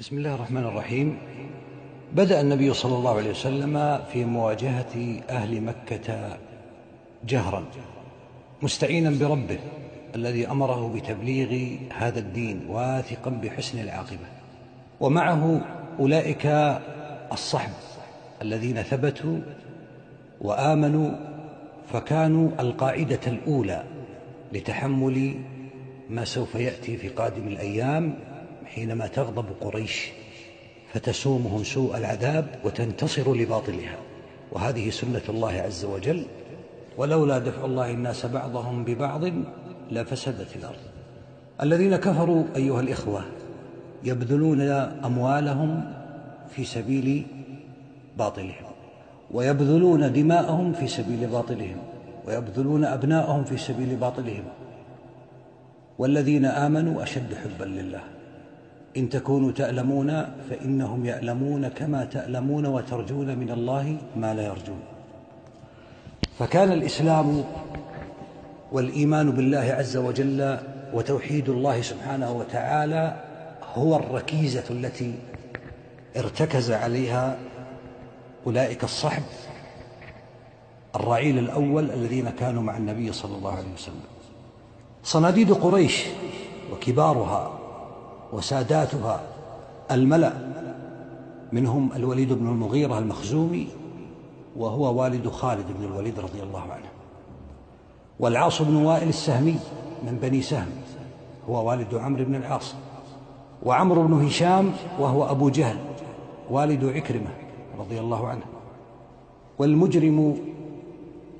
بسم الله الرحمن الرحيم. بدأ النبي صلى الله عليه وسلم في مواجهة أهل مكة جهرا مستعينا بربه الذي أمره بتبليغ هذا الدين واثقا بحسن العاقبة. ومعه أولئك الصحب الذين ثبتوا وآمنوا فكانوا القاعدة الأولى لتحمل ما سوف يأتي في قادم الأيام. حينما تغضب قريش فتسومهم سوء العذاب وتنتصر لباطلها. وهذه سنة الله عز وجل ولولا دفع الله الناس بعضهم ببعض لفسدت الأرض. الذين كفروا أيها الإخوة يبذلون أموالهم في سبيل باطلهم ويبذلون دماءهم في سبيل باطلهم ويبذلون أبناءهم في سبيل باطلهم. والذين آمنوا أشد حبا لله. إن تكونوا تألمون فإنهم يألمون كما تألمون وترجون من الله ما لا يرجون. فكان الإسلام والإيمان بالله عز وجل وتوحيد الله سبحانه وتعالى هو الركيزة التي ارتكز عليها أولئك الصحب الرعيل الأول الذين كانوا مع النبي صلى الله عليه وسلم. صناديد قريش وكبارها وساداتها الملأ منهم الوليد بن المغيرة المخزومي وهو والد خالد بن الوليد رضي الله عنه. والعاص بن وائل السهمي من بني سهم هو والد عمرو بن العاص. وعمرو بن هشام وهو أبو جهل والد عكرمة رضي الله عنه. والمجرم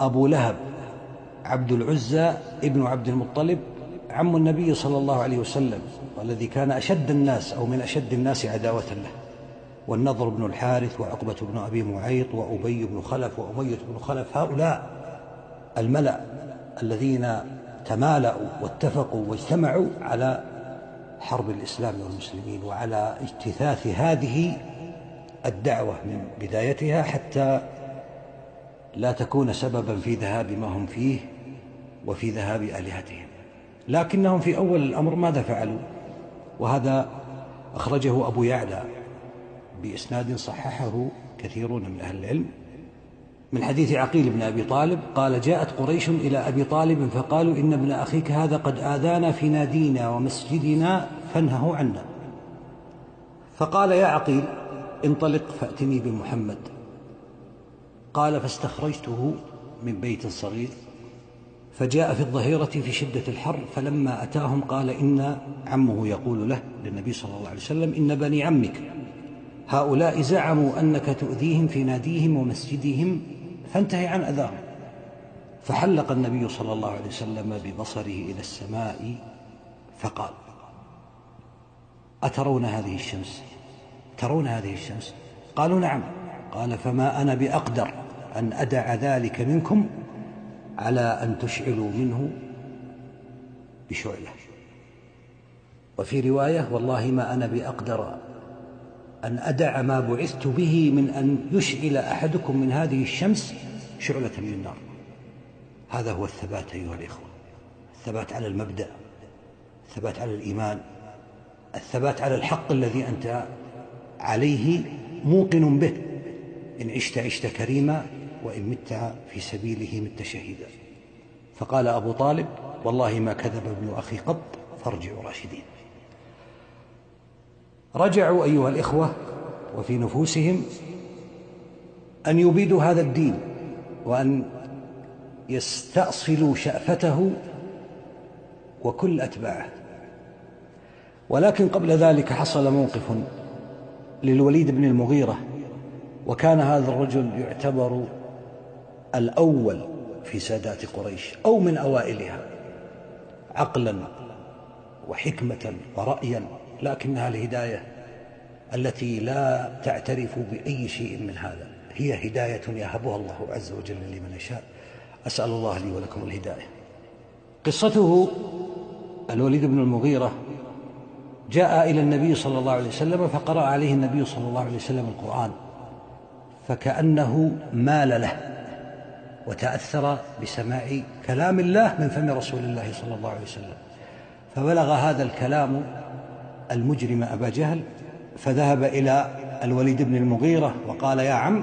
أبو لهب عبد العزى ابن عبد المطلب عم النبي صلى الله عليه وسلم والذي كان أشد الناس أو من أشد الناس عداوة له. والنضر بن الحارث وعقبة بن أبي معيط وأبي بن خلف وأمية بن خلف هؤلاء الملأ الذين تمالأوا واتفقوا واجتمعوا على حرب الإسلام والمسلمين وعلى اجتثاث هذه الدعوة من بدايتها حتى لا تكون سببا في ذهاب ما هم فيه وفي ذهاب آلهتهم. لكنهم في أول الأمر ماذا فعلوا؟ وهذا أخرجه أبو يعلى بإسناد صححه كثيرون من أهل العلم. من حديث عقيل بن أبي طالب قال جاءت قريش إلى أبي طالب فقالوا إن ابن أخيك هذا قد آذانا في نادينا ومسجدنا فانهه عنا. فقال يا عقيل انطلق فأتني بمحمد. قال فاستخرجته من بيت صغير. فجاء في الظهيرة في شدة الحر فلما أتاهم قال إن عمه يقول له للنبي صلى الله عليه وسلم إن بني عمك. هؤلاء زعموا أنك تؤذيهم في ناديهم ومسجدهم فانتهي عن أذاهم. فحلق النبي صلى الله عليه وسلم ببصره إلى السماء فقال أترون هذه الشمس؟ ترون هذه الشمس؟ قالوا نعم. قال فما أنا بأقدر أن أدع ذلك منكم على أن تشعلوا منه بشعلة. وفي رواية والله ما أنا بأقدر أن أدع ما بعثت به من أن يشعل أحدكم من هذه الشمس شعلة من النار. هذا هو الثبات أيها الإخوة. الثبات على المبدأ الثبات على الإيمان الثبات على الحق الذي أنت عليه موقن به. إن عشت عشت كريما وإن مت في سبيله مت شهيدا. فقال أبو طالب والله ما كذب ابن أخي قط فارجعوا راشدين. رجعوا أيها الإخوة وفي نفوسهم أن يبيدوا هذا الدين وأن يستأصلوا شأفته وكل أتباعه. ولكن قبل ذلك حصل موقف للوليد بن المغيرة وكان هذا الرجل يعتبر الأول في سادات قريش أو من أوائلها عقلا وحكمة ورأيا لكنها الهداية التي لا تعترف بأي شيء من هذا. هي هداية يهبها الله عز وجل لمن يشاء. أسأل الله لي ولكم الهداية. قصته الوليد بن المغيرة جاء إلى النبي صلى الله عليه وسلم فقرأ عليه النبي صلى الله عليه وسلم القرآن فكأنه مال له. وتأثر بسماع كلام الله من فم رسول الله صلى الله عليه وسلم. فبلغ هذا الكلام المجرم أبا جهل فذهب إلى الوليد بن المغيرة وقال يا عم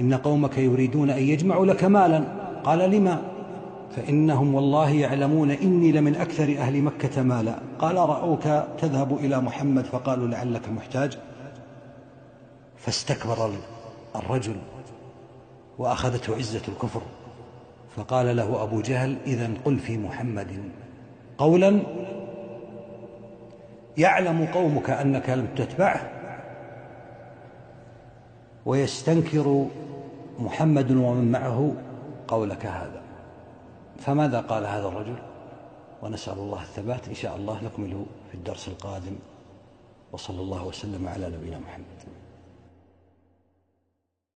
إن قومك يريدون أن يجمعوا لك مالا. قال لما؟ فإنهم والله يعلمون إني لمن أكثر أهل مكة مالا. قال رأوك تذهب إلى محمد فقالوا لعلك محتاج. فاستكبر الرجل. وأخذته عزة الكفر. فقال له أبو جهل إذا قل في محمد قولا. يعلم قومك أنك لم تتبعه. ويستنكر محمد ومن معه قولك هذا. فماذا قال هذا الرجل؟ ونسأل الله الثبات. إن شاء الله نكمل في الدرس القادم. وصلى الله وسلم على نبينا محمد.